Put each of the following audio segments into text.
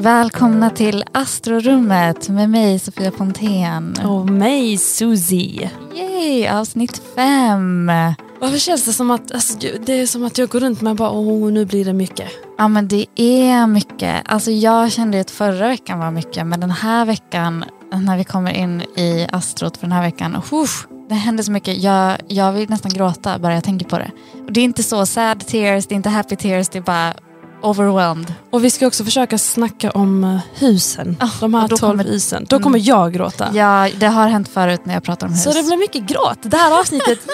Välkomna till Astrorummet med mig Sofia Pontén. Och mig Susie. Yay, avsnitt fem. Varför känns det som att, alltså, det är som att jag går runt med bara, oh, nu blir det mycket. Ja men det är mycket. Alltså jag kände att förra veckan var mycket men den här veckan när vi kommer in i astrot för den här veckan, uff, det händer så mycket. Jag, jag vill nästan gråta bara jag tänker på det. Och det är inte så sad tears, det är inte happy tears, det är bara overwhelmed. Och vi ska också försöka snacka om eh, husen. Ah, de här tolv kommer- husen. Då kommer jag gråta. Ja, det har hänt förut när jag pratar om hus. Så det blir mycket gråt det här avsnittet.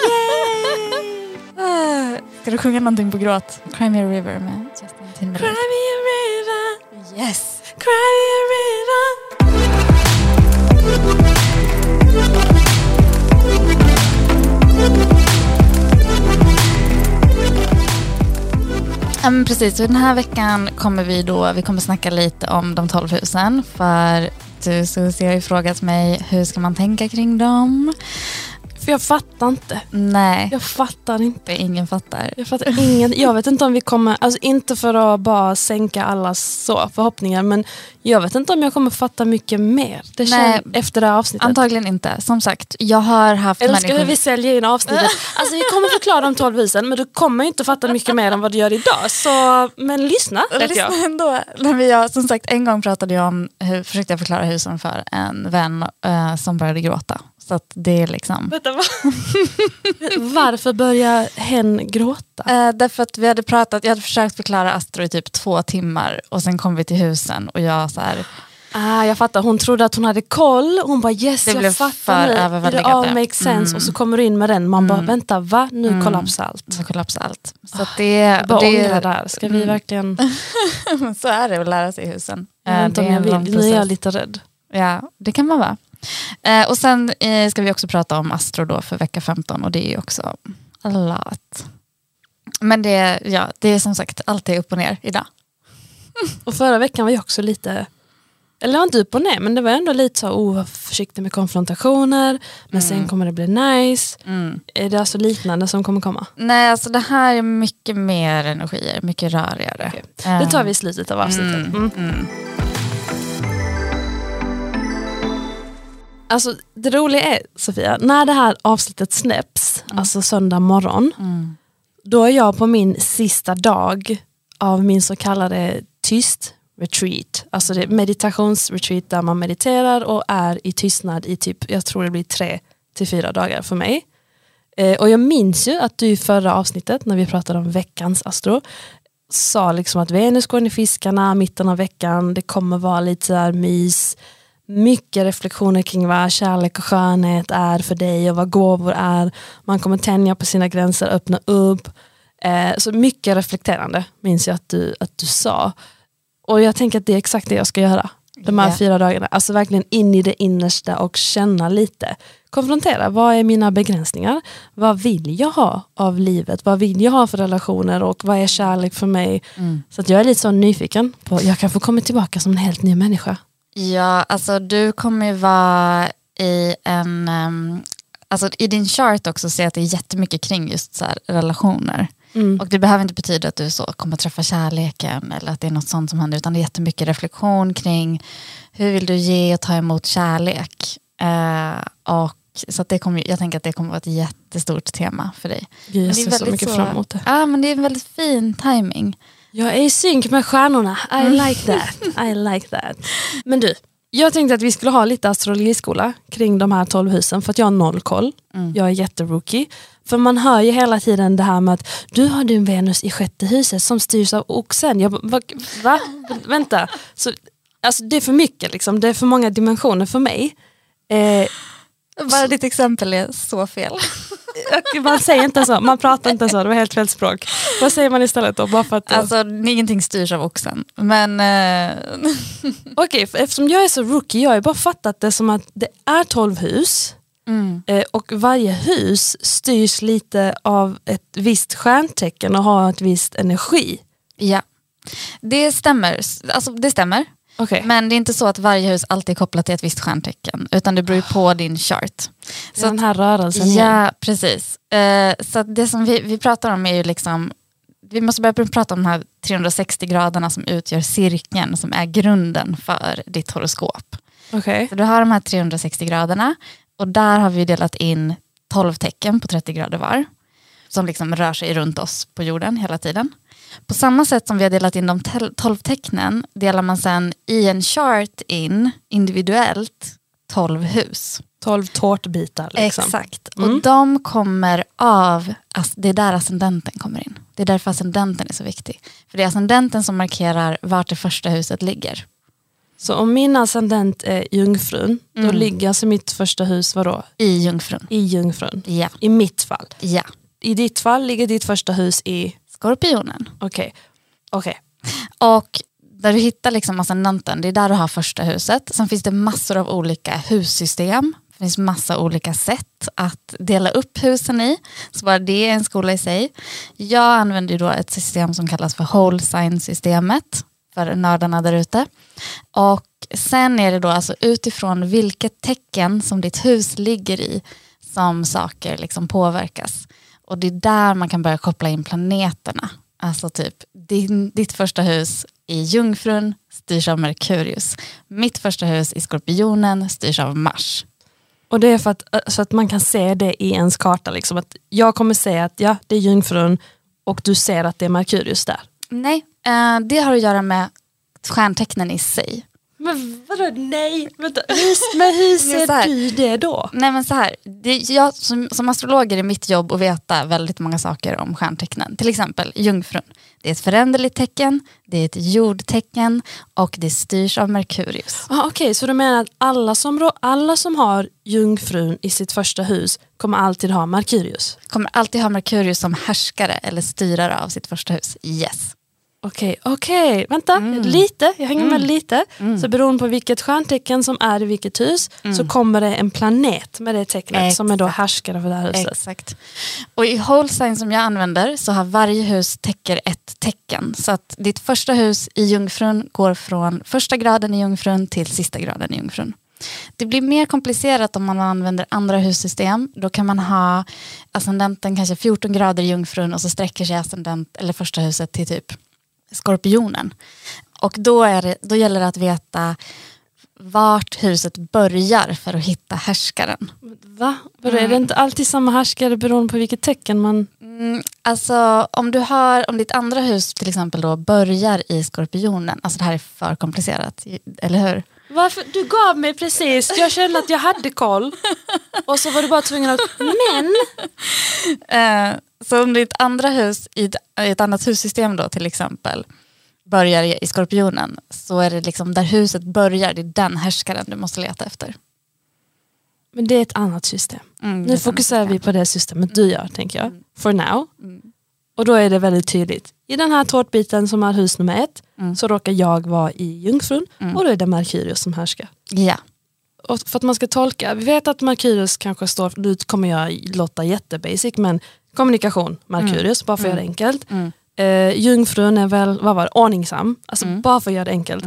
Ah, Ska du sjunga någonting på gråt? Cry Me A River med Justin Cry Timberlake. me a river, Yes! cry me a river. Ja, men precis, så den här veckan kommer vi då, vi kommer snacka lite om de 12 husen för du Susie har ju frågat mig hur ska man tänka kring dem? För jag fattar inte. Nej, Jag fattar inte. ingen fattar. Jag fattar ingen, jag vet inte om vi kommer, alltså inte för att bara sänka allas så förhoppningar men jag vet inte om jag kommer fatta mycket mer. Det Nej. efter det här avsnittet. Antagligen inte. Som sagt, jag har haft Älskar hur människor... vi säljer in avsnittet. Alltså vi kommer förklara de 12 husen men du kommer inte fatta mycket mer än vad du gör idag. Så, men lyssna jag. Lyssna ändå. Vi, jag, som sagt, en gång pratade jag om, hur, försökte jag förklara husen för en vän eh, som började gråta. Så att det är liksom... Vänta, va? Varför börjar hen gråta? Eh, därför att vi hade pratat, jag hade försökt förklara Astro i typ två timmar och sen kom vi till husen och jag så här, Ah, jag fattar, hon trodde att hon hade koll. Hon bara yes Det jag fattar nu. It överväldigande. all makes sense. Mm. Och så kommer du in med den. Man bara Mm. vänta va? Nu kollapsar allt. så kollapsade allt. Så att det, Bara och ångra det, där. Ska vi Mm. verkligen... så är det att lära sig i husen. Jag vet Eh, inte det om jag vill. Nu är jag lite rädd. Ja, det kan man vara. Eh, och sen eh, ska vi också prata om Astro då för vecka 15 och det är ju också a lot. Men det, ja, det är som sagt alltid upp och ner idag. Och förra veckan var jag också lite, eller inte upp och ner, men det var ändå lite så, oh, var försiktig med konfrontationer, men sen kommer det bli nice. Är det alltså liknande som kommer komma? Nej, alltså det här är mycket mer energier, mycket rörigare. Okej. Det tar vi i slutet av avsnittet. Mm, Alltså det roliga är Sofia, när det här avsnittet släpps, alltså söndag morgon, Mm. då är jag på min sista dag av min så kallade tyst retreat. Alltså det är meditationsretreat där man mediterar och är i tystnad i typ, jag tror det blir tre till fyra dagar för mig. Eh, och jag minns ju att du i förra avsnittet när vi pratade om veckans astro sa liksom att Venus går in i fiskarna mitten av veckan, det kommer vara lite så här mys, mycket reflektioner kring vad kärlek och skönhet är för dig och vad gåvor är. Man kommer tänja på sina gränser, öppna upp. Eh, så mycket reflekterande minns jag att du, att du sa. Och jag tänker att det är exakt det jag ska göra. De här Ja. fyra dagarna. Alltså verkligen in i det innersta och känna lite. Konfrontera, vad är mina begränsningar? Vad vill jag ha av livet? Vad vill jag ha för relationer och vad är kärlek för mig? Så att jag är lite så nyfiken på, jag kan få komma tillbaka som en helt ny människa. Ja, alltså du kommer ju vara i en, ehm, alltså i din chart också se att det är jättemycket kring just så här relationer. Mm. Och det behöver inte betyda att du så kommer träffa kärleken eller att det är något sånt som händer utan det är jättemycket reflektion kring hur vill du ge och ta emot kärlek. Eh, och så det kommer, jag tänker att det kommer vara ett jättestort tema för dig. Gud, jag det är ser så mycket fram emot det. Ja, men det är en väldigt fin timing. Jag är i synk med stjärnorna. I Mm. like that. I like that. Men du, jag tänkte att vi skulle ha lite astrologiskola kring de här 12 husen för att jag har noll koll. Mm. Jag är jätterookie. För man hör ju hela tiden det här med att du har din Venus i sjätte huset som styrs av oxen. Jag bara, va? va? Vänta. Så, alltså, det är för mycket, liksom. det är för många dimensioner för mig. Eh, Bara ditt exempel är så fel. Man säger inte så, man pratar inte så, det var helt fel språk. Vad säger man istället då? Bara för att, Alltså ingenting styrs av oxen. Men eh, Okej, för eftersom jag är så rookie, jag har bara fattat det som att det är 12 hus mm, eh, och varje hus styrs lite av ett visst stjärntecken och har ett visst energi. ja, det stämmer. Alltså, det stämmer. Okej. Men det är inte så att varje hus alltid är kopplat till ett visst stjärntecken. Utan det beror på din chart. Så den här rörelsen. Ja, precis. Eh, så det som vi, vi pratar om är ju liksom, vi måste börja prata om de här 360 graderna som utgör cirkeln som är grunden för ditt horoskop. Okej. Så du har de här 360 graderna och där har vi delat in 12 tecken på 30 grader var. Som liksom rör sig runt oss på jorden hela tiden. På samma sätt som vi har delat in de 12 tecknen delar man sen i en chart in individuellt 12 hus. 12 tårtbitar. Liksom. Exakt. Mm. Och de kommer av, det är där ascendenten kommer in. Det är därför ascendenten är så viktig. För det är ascendenten som markerar vart det första huset ligger. Så om min ascendent är jungfrun, då Mm. ligger alltså mitt första hus vadå? I jungfrun. i jungfrun. Ja. I mitt fall. ja. I ditt fall ligger ditt första hus i... Skorpionen. Okej. Okej. Och där du hittar liksom ascendenten, det är där du har första huset. Sen finns det massor av olika hussystem. Det finns massa olika sätt att dela upp husen i. Så bara det är en skola i sig. Jag använder ju då ett system som kallas för whole sign-systemet för nördarna där ute. Och sen är det då alltså utifrån vilket tecken som ditt hus ligger i som saker liksom påverkas. Och det är där man kan börja koppla in planeterna. Alltså typ din, ditt första hus i Jungfrun styrs av Merkurius. Mitt första hus i Skorpionen styrs av Mars. Och det är för att, så att man kan se det i ens karta. Liksom. Att jag kommer säga att ja, det är jungfrun och du ser att det är Merkurius där. Nej, eh, det har att göra med stjärntecknen i sig. Men vadå nej? Vänta, hur, men hur ser du det då? Nej men så här, det, jag, som, som astrolog är det mitt jobb att veta väldigt många saker om stjärntecknen. Till exempel Jungfrun. Det är ett föränderligt tecken, det är ett jordtecken och det styrs av Merkurius. Ah, Okej, så du menar att alla som, alla som har jungfrun i sitt första hus kommer alltid ha Merkurius? Kommer alltid ha Merkurius som härskare eller styrare av sitt första hus. Yes. Okej, okej, vänta, Mm. lite, jag hänger med lite. Så beroende på vilket stjärntecken som är i vilket hus så kommer det en planet med det tecknet som är då Mm. Exakt. härskare för det här huset. Exakt. Och i whole sign som jag använder så har varje hus täcker ett tecken. Så att ditt första hus i Jungfrun går från första graden i Jungfrun till sista graden i Jungfrun. Det blir mer komplicerat om man använder andra hussystem. Då kan man ha ascendenten kanske 14 grader i Jungfrun och så sträcker sig ascendent, eller första huset till typ Skorpionen. Och då, är det, då gäller det att veta vart huset börjar för att hitta härskaren. Va? Vadå, Är det inte alltid samma härskare beroende på vilket tecken man... Mm, alltså om du har, om ditt andra hus till exempel då börjar i Skorpionen, alltså det här är för komplicerat, eller hur? Varför? Du gav mig precis, jag kände att jag hade koll. Och så var du bara tvungen att, men... Eh, så om ditt andra hus i ett, i ett annat hussystem då till exempel börjar i, Skorpionen så är det liksom där huset börjar, det är den härskaren du måste leta efter. Men det är ett annat system. Mm, Nu fokuserar vi på det systemet du gör, tänker jag. For now. Och då är det väldigt tydligt. I den här tårtbiten som är hus nummer ett så råkar jag vara i Jungfrun och då är det Merkurius som härskar. Ja, Och för att man ska tolka, vi vet att Merkurius kanske står, nu kommer jag låta jättebasic men kommunikation, Merkurius, bara för att göra det enkelt. Eh, jungfrun är väl, vad var det, ordningsam, alltså bara för att göra det enkelt.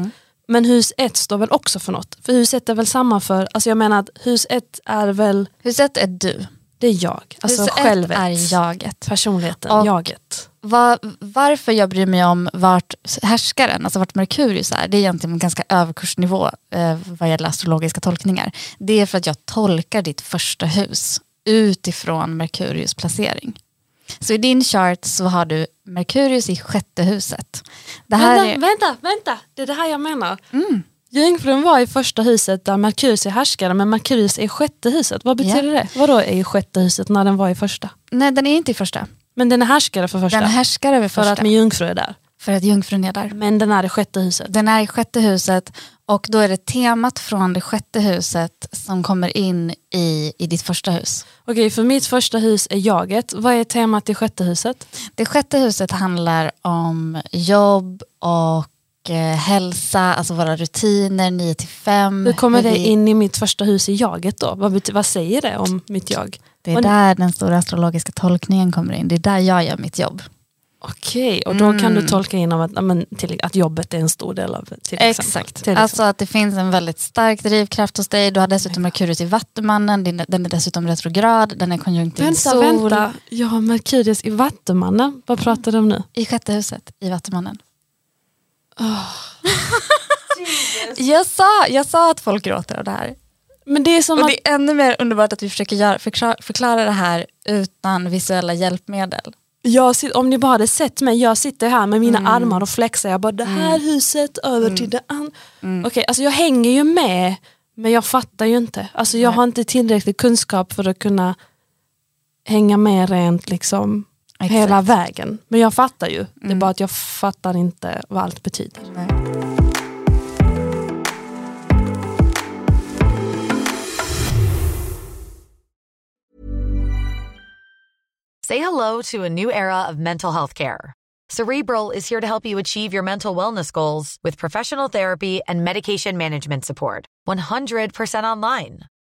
Men hus ett står väl också för något? För hus ett är väl samma för, alltså jag menar att hus ett är väl, huset är du. Det är jag. Alltså Hus självet, är jaget. personligheten, Och- jaget. Va- varför jag bryr mig om vart härskaren, alltså vart Merkurius är, det är egentligen en ganska överkursnivå eh, vad gäller astrologiska tolkningar. Det är för att jag tolkar ditt första hus utifrån Merkurius placering. Så i din chart så har du Merkurius i sjätte huset. Det här vänta, är, vänta, vänta, det är det här jag menar. Mm. Jungfrun var i första huset där Merkurius är härskare men Merkurius är i sjätte huset. Vad betyder det? Vadå är i sjätte huset när den var i första? nej den är inte i första. Men den är härskare för första. Den härskar över för första. att min jungfru är där. För att jungfrun är där. Men den är i sjätte huset. Den är i sjätte huset och då är det temat från det sjätte huset som kommer in i, i ditt första hus. Okej, för mitt första hus är jaget. Vad är temat i sjätte huset? Det sjätte huset handlar om jobb och hälsa, alltså våra rutiner 9 till 5. Hur kommer det in i mitt första hus i jaget då? Vad, vad säger det om mitt jag? Det är Och- där den stora astrologiska tolkningen kommer in. Det är där jag gör mitt jobb. Okej, och då kan Mm. du tolka in att, men, till, att jobbet är en stor del av till exempel. Exakt. Till Alltså att det finns en väldigt stark drivkraft hos dig. Du har dessutom Merkurius i Vattumannen. Den är dessutom retrograd. Den är konjunkt till Vänta, sol. vänta. Jag har Merkurius i Vattumannen. Vad pratar du om nu? I sjätte huset i Vattumannen. jag, sa, jag sa att folk gråter av det här. Men det är som Och att... det är ännu mer underbart att vi försöker göra, förklara, förklara det här utan visuella hjälpmedel. Jag om ni bara hade sett mig, jag sitter här med mina Mm. armar och flexar. Jag bara, det här huset över till det andra. Okej, alltså jag hänger ju med, men jag fattar ju inte. Alltså jag Nej. har inte tillräcklig kunskap för att kunna hänga med rent liksom Exakt. hela vägen. Men jag fattar ju. Det är Mm. bara att jag fattar inte vad allt betyder. Nej. Say hello to a new era of mental health care. Cerebral is here to help you achieve your mental wellness goals with professional therapy and medication management support. 100% online.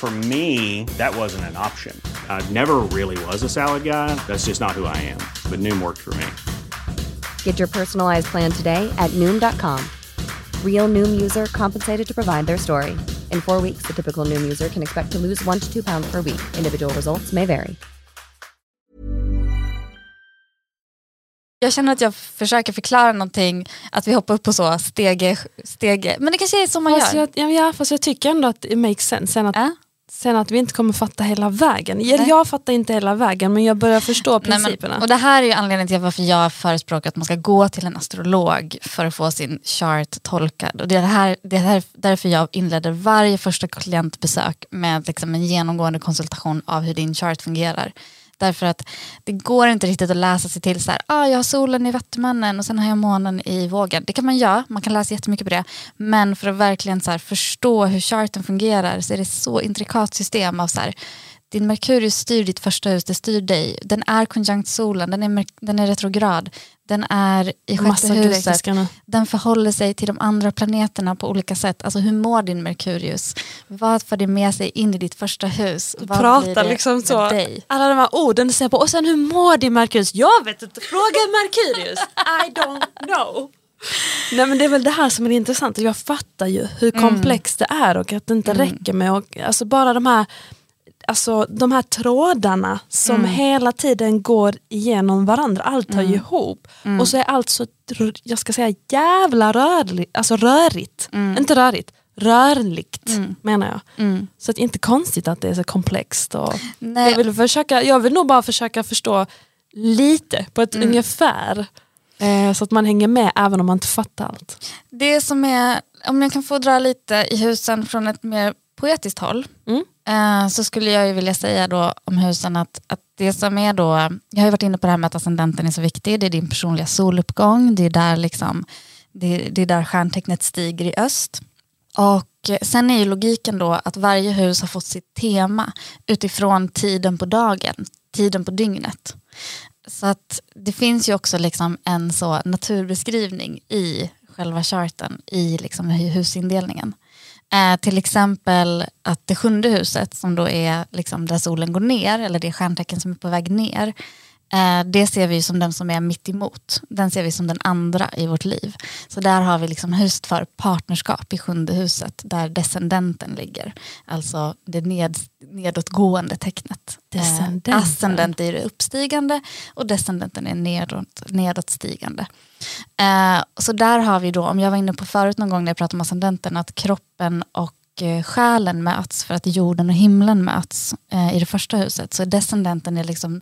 For me, that wasn't an option. I never really was a salad guy. That's just not who I am. But Noom worked for me. Get your personalized plan today at Noom.com. Real Noom user compensated to provide their story. In four weeks, the typical Noom user can expect to lose one to two pounds per week. Individual results may vary. Jag känner att jag försöker förklara någonting, att vi hoppar upp på så stege, stege. Men det kanske är så man Fast gör. jag, ja, ja, fast jag tycker ändå att det makes sense. Sen att, Ja. Sen att vi inte kommer fatta hela vägen. Jag, Nej. jag fattar inte hela vägen men jag börjar förstå Nej, principerna. men, och det här är anledningen till varför jag förespråkar att man ska gå till en astrolog för att få sin chart tolkad. Och det är, det här, det är här, därför jag inleder varje första klientbesök med liksom en genomgående konsultation av hur din chart fungerar. Därför att det går inte riktigt att läsa sig till så här, ah, jag har solen i Vattumannen och sen har jag månen i vågen. Det kan man göra, man kan läsa jättemycket på det. Men för att verkligen så här, förstå hur charten fungerar så är det så intrikat system av så här, din Merkurius styr ditt första hus, det styr dig. Den är konjunkt solen, den är, den är retrograd. Den är i sjätte Massa huset. Den förhåller sig till de andra planeterna på olika sätt. Alltså hur mår din Merkurius? Vad får det med sig in i ditt första hus? Du Vad pratar liksom så. Dig? Alla de här orden säger på. Och sen hur mår din Merkurius? Jag vet inte, fråga Merkurius. I don't know. Nej men det är väl det här som är intressant. Jag fattar ju hur Mm. komplext det är och att det inte räcker med och, alltså bara de här Alltså de här trådarna som Mm. hela tiden går igenom varandra, allt hör ju ihop. Mm. Och så är allt så, jag ska säga jävla rörligt, alltså rörigt. Inte rörigt, rörligt menar jag. Mm. Så att inte konstigt att det är så komplext. Och Nej. jag, vill försöka, jag vill nog bara försöka förstå lite på ett ungefär. Eh, så att man hänger med även om man inte fattar allt. Det som är, om jag kan få dra lite i husen från ett mer poetiskt håll, Mm eh, så skulle jag ju vilja säga då om husen att, att det som är då, jag har ju varit inne på det här med att ascendenten är så viktig, det är din personliga soluppgång, det är där, liksom, det, det är där stjärntecknet stiger i öst. Och sen är ju logiken då att varje hus har fått sitt tema utifrån tiden på dagen, tiden på dygnet. Så att det finns ju också liksom en så naturbeskrivning i själva charten, i liksom hu- husindelningen. Eh, till exempel att det sjunde huset som då är liksom där solen går ner eller det stjärntecken som är på väg ner. Eh, det ser vi som den som är mitt emot. Den ser vi som den andra i vårt liv. Så där har vi liksom huset för partnerskap i sjunde huset där descendenten ligger. Alltså det ned, nedåtgående tecknet. Descendenten. Eh, ascendent är det uppstigande och descendenten är nedåt, nedåtstigande. Eh, så där har vi då, om jag var inne på förut någon gång när jag pratade om ascendenten, att kroppen och eh, själen möts för att jorden och himlen möts eh, i det första huset. Så descendenten är liksom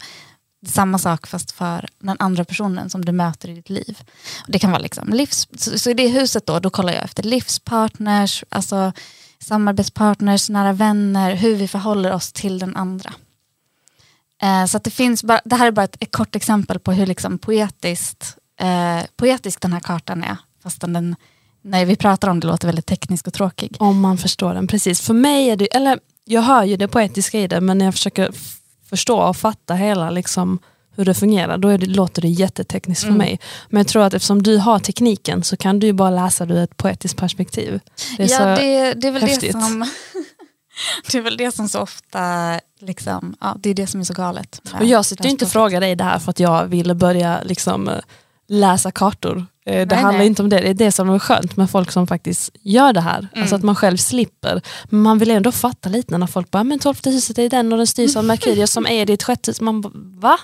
samma sak fast för den andra personen som du möter i ditt liv. Det kan vara liksom livs, så, så i det huset då, då kollar jag efter livspartners, alltså samarbetspartners, nära vänner, hur vi förhåller oss till den andra. Eh, så att det finns bara, det här är bara ett, ett kort exempel på hur liksom poetiskt, eh, poetisk den här kartan är. Fast den, när vi pratar om det låter väldigt teknisk och tråkig. Om man förstår den, precis. För mig är det, eller jag hör ju det poetiska i det, men när jag försöker förstå och fatta hela liksom, hur det fungerar, då det, låter det jättetekniskt för Mm. mig. Men jag tror att eftersom du har tekniken så kan du ju bara läsa det ur ett poetiskt perspektiv. Det är ja, så, det, det är väl häftigt. det som det är väl det som så ofta, liksom, ja, det är det som är så galet. och jag sitter ju inte och frågar dig det här för att jag ville börja liksom, eh, läsa kartor. Eh, Det Nej, handlar nej. inte om det, det är det som är skönt med folk som faktiskt gör det här. Mm. Alltså att man själv slipper. Men man vill ändå fatta lite när folk bara, men tolfte huset är den och den styrs av Merkurius som är ditt sjätte hus. Man bara, va?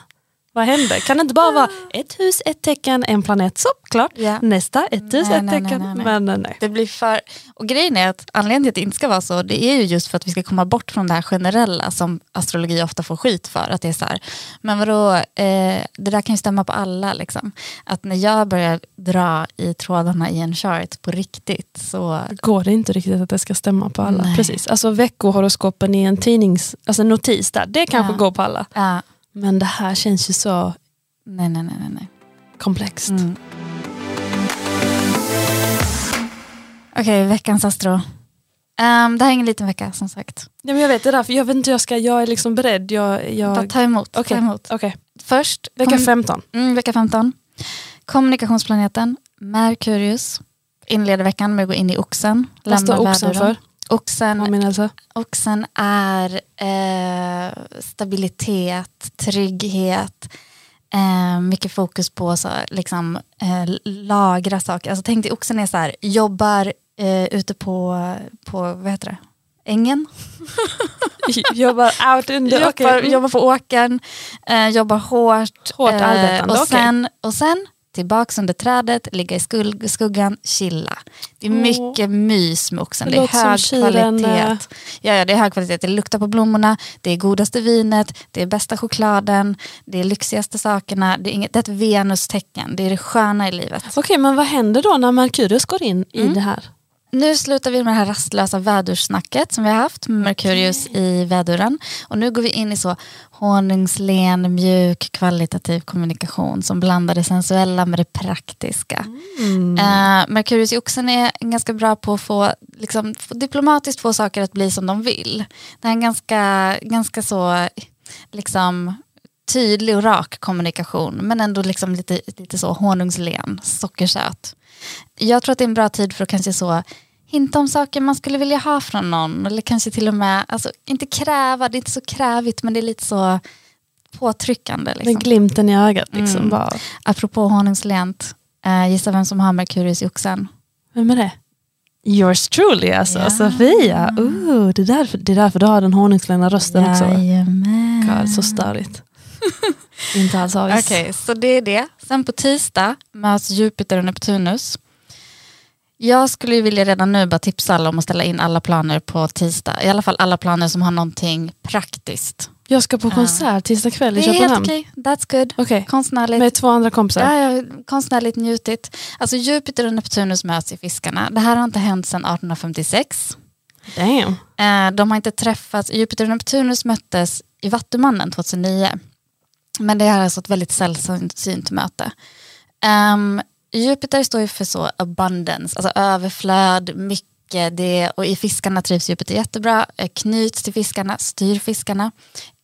Vad hände? Kan det inte bara vara ett hus, ett tecken, en planet, så klart. Ja. Nästa, ett hus, Nej, ett nej, tecken. nej. Men nej. Det blir för, och grejen är att anledningen till att det inte ska vara så, det är ju just för att vi ska komma bort från det här generella som astrologi ofta får skit för. Att det är så här, men vadå, eh, det där kan ju stämma på alla. Liksom. Att när jag börjar dra i trådarna i en chart på riktigt så Går det inte riktigt att det ska stämma på alla? Precis. Alltså veckohoroskopen i en tidnings, alltså notis där, det kanske Ja. går på alla. Ja, Men det här känns ju så nej, nej, nej, nej, komplext. Mm. Okej, veckans astro. Ehm, det här är ingen liten vecka som sagt. Ja, men jag vet det är därför, jag vet inte jag ska, jag är liksom beredd. Jag, jag, ta emot. Okej. Ta emot. Okej, Först, vecka kom- 15. Mm, vecka 15. Kommunikationsplaneten Merkurius inleder veckan med att gå in i oxen. Vad står oxen väduren. för? Oxen, Påminnelse. oxen är eh, stabilitet, trygghet, eh, mycket fokus på så, liksom, eh, lagra saker. Alltså, tänk dig oxen är så här, jobbar eh, ute på, på vad heter det? ängen. Jobbar out under, jobbar, jobbar på åkern, eh, jobbar hårt. Hårt eh, arbetande, och, okej. sen, och sen tillbaks under trädet, ligga i skugg, skuggan, chilla. Det är Åh. mycket mys med oxen. Det Det, är hög kvalitet. eh. Ja, ja, det är hög kvalitet. Det luktar på blommorna, det är godaste vinet, det är bästa chokladen, det är lyxigaste sakerna. Det är, inget, det är ett Venus-tecken, det är det sköna i livet. Okej, men vad händer då när Merkurius går in i Mm. det här? Nu slutar vi med det här rastlösa vädursnacket som vi har haft med Merkurius i väduren. Och nu går vi in i så honungslen, mjuk, kvalitativ kommunikation som blandar det sensuella med det praktiska. Mm. Eh, Merkurius i oxen är ganska bra på att få, liksom, diplomatiskt få saker att bli som de vill. Det är en ganska, ganska så liksom, tydlig och rak kommunikation men ändå liksom lite, lite så honungslen, sockersöt. Jag tror att det är en bra tid för att kanske så hinta om saker man skulle vilja ha från någon eller kanske till och med, alltså inte kräva, det är inte så krävigt men det är lite så påtryckande. Den Liksom. glimten i ögat. Liksom, Mm. bara. Apropå honungslent, eh, gissa vem som har Merkurius i oxen? Vem är det? Yours truly alltså, Ja. Sofia. Ooh, det, är därför, det är därför du har den honungslena rösten också. Jajamän. God, så störigt. Inte alls avis. Okej, så det är det. Sen på tisdag möts Jupiter och Neptunus. Jag skulle vilja redan nu bara tipsa alla om att ställa in alla planer på tisdag. I alla fall alla planer som har någonting praktiskt. Jag ska på konsert tisdag kväll i Det är helt Köpenhamn. okej, that's good. Okej, Konstnärligt. med två andra kompisar. Ja, ja, konstnärligt njutigt. Alltså Jupiter och Neptunus möts i fiskarna. Det här har inte hänt sedan 1856. Damn. Eh, de har inte träffats. Jupiter och Neptunus möttes i Vattumannen 2009. Men det är alltså ett väldigt sällsynt möte. Ehm, Jupiter står ju för så abundance, alltså överflöd, mycket, det, och i fiskarna trivs Jupiter jättebra, eh, knyts till fiskarna, styr fiskarna.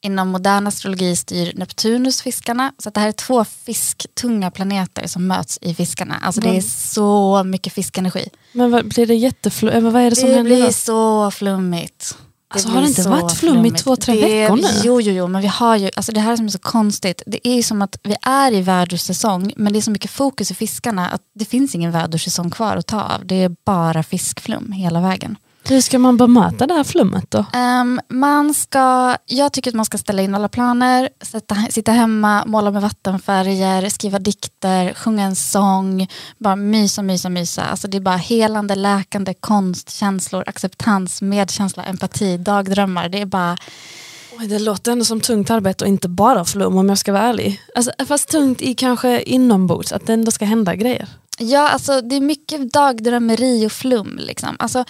Inom modern astrologi styr Neptunus fiskarna. Så det här är två fisktunga planeter som möts i fiskarna. Alltså det är så mycket fiskenergi. Men vad, blir det jätteflummigt? Vad är det som Det händer blir då? så flummigt. Alltså, har det inte varit flummigt två, tre Det- veckor nu? Jo, jo, jo, men vi har ju, alltså det här som är så konstigt, det är ju som att vi är i vädersäsong, men det är så mycket fokus i fiskarna att det finns ingen vädersäsong kvar att ta av. Det är bara fiskflum hela vägen. Hur ska man bemöta det här flummet då? Um, man ska, jag tycker att man ska ställa in alla planer, sätta, sitta hemma, måla med vattenfärger, skriva dikter, sjunga en sång, bara mysa, mysa, mysa. Alltså det är bara helande, läkande, konst, känslor, acceptans, medkänsla, empati, dagdrömmar. Det är bara, det låter ändå som tungt arbete och inte bara flum om jag ska vara ärlig. Alltså, fast tungt i kanske inombords, att det ändå ska hända grejer. ja alltså det är mycket dagdrömmeri och flum. Liksom. Alltså,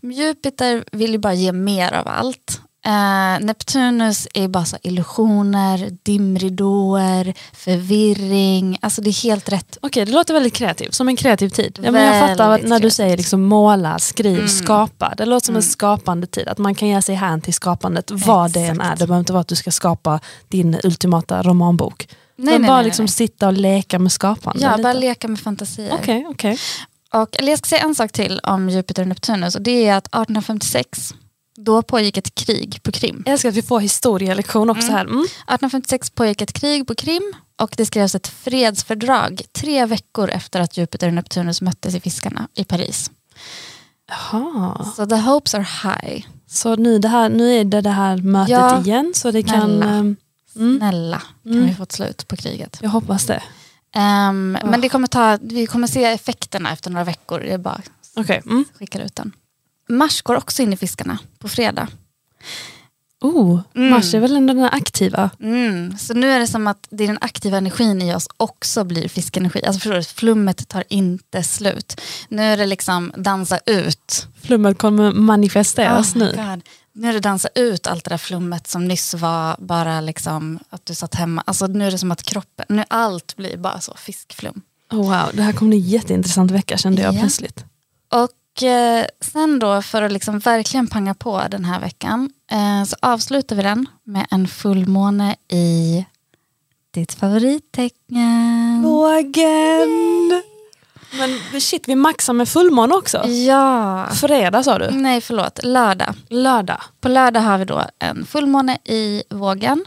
Jupiter vill ju bara ge mer av allt. Eh, Neptunus är bara så illusioner, dimridåer, förvirring. Alltså det är helt rätt. Okej, det låter väldigt kreativt, som en kreativ tid. Ja, men jag fattar när du kreativt. säger liksom måla, skriv, Mm. skapa. Det låter som en skapande tid, att man kan ge sig hän till skapandet vad det än är. Det behöver inte vara att du ska skapa din ultimata romanbok. Nej, men nej, bara nej, liksom nej. sitta och leka med skapande. Ja, lite. bara leka med fantasier. Okej, okej. Och, jag ska säga en sak till om Jupiter och Neptunus och det är att 1856 då pågick ett krig på Krim. Jag älskar att vi får historielektion också här. Mm. 1856 pågick ett krig på Krim och det skrevs ett fredsfördrag tre veckor efter att Jupiter och Neptunus möttes i Fiskarna i Paris. Jaha. Så the hopes are high. Så nu, det här, nu är det det här mötet Ja, igen så det kan... snälla. ehm, Mm. Snälla, kan Mm. vi få ett slut på kriget. Jag hoppas det. Ehm, Ah. Men det kommer ta, vi kommer se effekterna efter några veckor. Det är bara Okej. Mm. skickar ut den. Mars går också in i Fiskarna på fredag. Oh, Mm. Mars är väl ändå den aktiva? Mm, så nu är det som att det är den aktiva energin i oss också blir fiskenergi. Alltså förstår du, flummet tar inte slut. Nu är det liksom dansa ut. Flummet kommer manifesteras Oh nu. God. Nu är det dansa ut allt det där flummet som nyss var bara liksom att du satt hemma. Alltså nu är det som att kroppen, nu allt blir bara så fiskflum. Oh, wow, det här kommer bli en jätteintressant vecka kände jag Ja. plötsligt. Och eh, sen då för att liksom verkligen panga på den här veckan eh, så avslutar vi den med en fullmåne i ditt favorittecken. Vågen! Men shit, vi maxar med fullmåne också. Ja. Fredag sa du? Nej, förlåt. Lördag. Lördag. På lördag har vi då en fullmåne i vågen.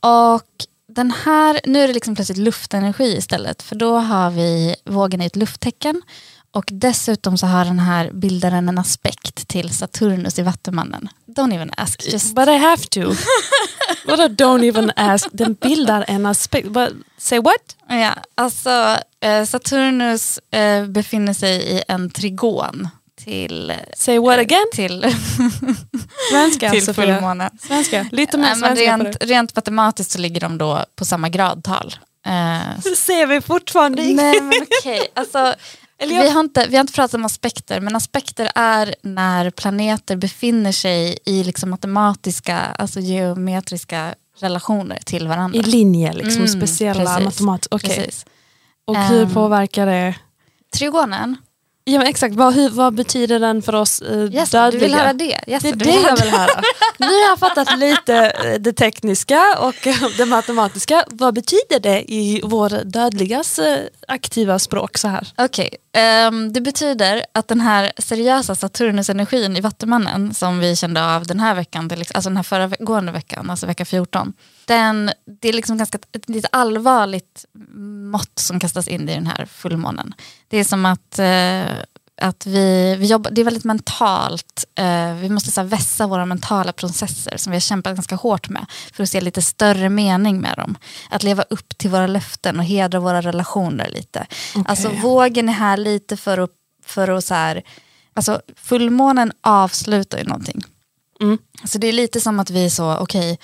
Och den här, nu är det liksom plötsligt luftenergi istället. För då har vi vågen i ett lufttecken. Och dessutom så har den här bildaren en aspekt till Saturnus i Vattumannen. Don't even ask. Just But I have to. Vadå don't even ask? Den bildar en aspekt. But, say what? Ja, alltså eh, Saturnus eh, befinner sig i en trigon till, Say what again? till, Svenska till Sofia. fullmånen. Svenska. Lite mer svenska rent, rent matematiskt så ligger de då på samma gradtal. Eh, det. Ser vi fortfarande inget? nej men okej, alltså, jag- vi, har inte, vi har inte pratat om aspekter, men aspekter är när planeter befinner sig i liksom matematiska, alltså geometriska relationer till varandra. I linje, liksom, Mm, speciella precis. matematik. Precis. Och hur Ehm. påverkar det? Trigonen, Ja, men exakt, vad, hur, vad betyder den för oss eh, yes, dödliga? du vill höra det? Yes, Det är det vill jag vill höra. Nu har jag fattat lite eh, det tekniska och eh, det matematiska. Vad betyder det i vår dödligas eh, aktiva språk så här? Okej, ehm, det betyder att den här seriösa Saturnus-energin i Vattumannen som vi kände av den här veckan, liksom, alltså den här föregående veckan, alltså vecka 14, den, det är liksom ganska ett lite allvarligt mått som kastas in i den här fullmånen. Det är som att, eh, att vi, vi jobbar, det är väldigt mentalt, eh, vi måste så här, vässa våra mentala processer som vi har kämpat ganska hårt med för att se lite större mening med dem. Att leva upp till våra löften och hedra våra relationer lite. Alltså vågen är här lite för att, för att så här, alltså fullmånen avslutar ju någonting. Mm. Så det är lite som att vi är så, okej,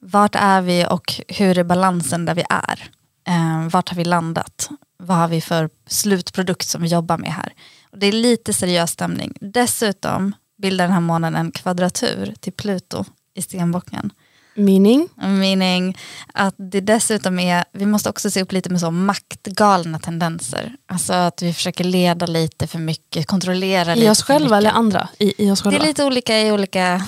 vart är vi och hur är balansen där vi är? Eh, vart har vi landat? Vad har vi för slutprodukt som vi jobbar med här? Och det är lite seriös stämning. Dessutom bildar den här månen en kvadratur till Pluto i stenbocken. Meaning? Meaning att det dessutom är, vi måste också se upp lite med så maktgalna tendenser. Alltså att vi försöker leda lite för mycket, kontrollera lite I oss själva eller andra? I, i oss Det själva? är lite olika i olika...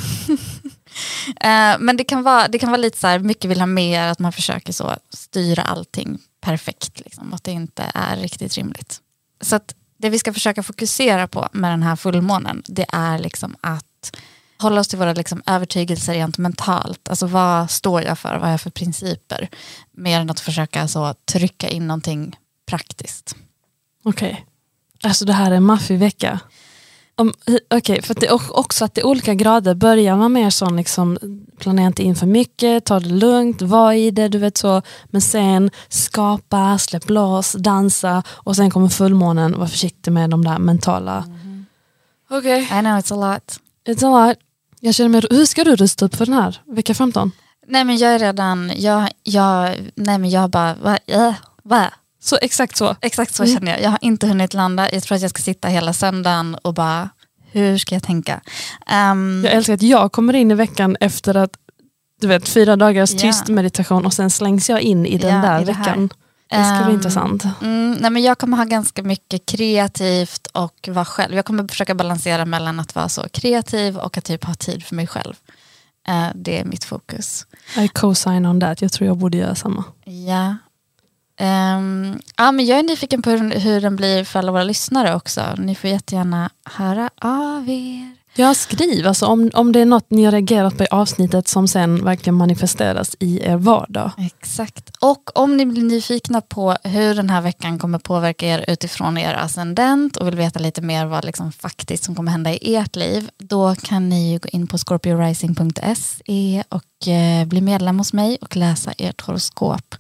Eh, men det kan, vara, det kan vara lite så här, mycket vill ha mer, att man försöker så styra allting perfekt. Liksom, att det inte är riktigt rimligt. Så att det vi ska försöka fokusera på med den här fullmånen, det är liksom att hålla oss till våra liksom övertygelser rent mentalt. Alltså vad står jag för, vad har jag för principer? Mer än att försöka så trycka in någonting praktiskt. Okej. Alltså det här är en Okej, för att det är också att det är olika grader. Börjar man mer sån liksom, planera inte in för mycket, ta det lugnt, var i det, du vet så. Men sen skapa, släpp loss, dansa och sen kommer fullmånen, var försiktig med de där mentala. Okej, I know it's a lot. it's a lot. Jag känner mig, hur ska du rusta upp för den här vecka 15? Nej men jag är redan, jag, jag, nej men jag bara, va, äh, va? Så exakt så. Exakt så Mm. känner jag. Jag har inte hunnit landa. Jag tror att jag ska sitta hela söndagen och bara, hur ska jag tänka? Ehm, Jag älskar att jag kommer in i veckan efter att du vet, fyra dagars Ja. tyst meditation och sen slängs jag in i den Ja, där i det veckan. Det ska bli Ehm, intressant. Mm, nej men jag kommer ha ganska mycket kreativt och vara själv. Jag kommer försöka balansera mellan att vara så kreativ och att typ ha tid för mig själv. Eh, det är mitt fokus. I co-sign on that, jag tror jag borde göra samma. Ja. Um, ja, men jag är nyfiken på hur, hur den blir för alla våra lyssnare också. Ni får jättegärna höra av er. Ja, skriv, alltså om, om det är något ni har reagerat på i avsnittet som sen verkligen manifesteras i er vardag. Exakt. Och om ni blir nyfikna på hur den här veckan kommer påverka er utifrån er ascendent och vill veta lite mer vad liksom faktiskt som kommer hända i ert liv, då kan ni ju gå in på scorpiorising.se och eh, bli medlem hos mig och läsa ert horoskop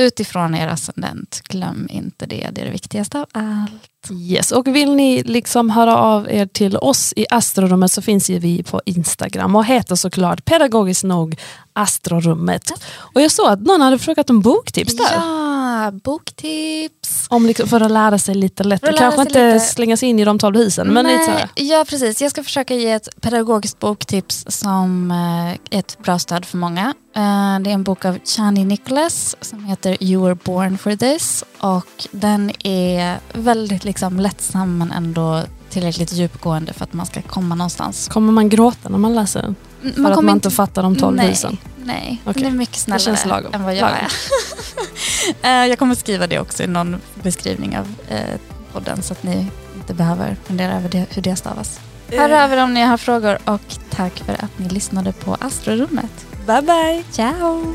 utifrån er ascendent. Glöm inte det, det är det viktigaste av allt. Yes. Och vill ni liksom höra av er till oss i Astrorummet så finns ju vi på Instagram och heter såklart pedagogiskt nog Astrorummet. Och jag såg att någon hade frågat om boktips där. Ja, boktips. Om liksom, för att lära sig lite lätt. För att Kanske inte lite. slänga sig in i de tolv husen. Men lite så ja, precis. Jag ska försöka ge ett pedagogiskt boktips som eh, är ett bra stöd för många. Eh, Det är en bok av Chani Nicholas som heter You were born for this. Och den är väldigt liksom lättsam men ändå tillräckligt djupgående för att man ska komma någonstans. Kommer man gråta när man läser den? Man För att kommer man inte fattar de tolv nej, husen? Nej, Okej. den är mycket snällare än vad jag Lagom. är. Eh, jag kommer skriva det också i någon beskrivning av eh, podden så att ni inte behöver fundera över det, hur det stavas. Hör Eh. av er om ni har frågor och tack för att ni lyssnade på Astrorummet. Bye bye! Ciao!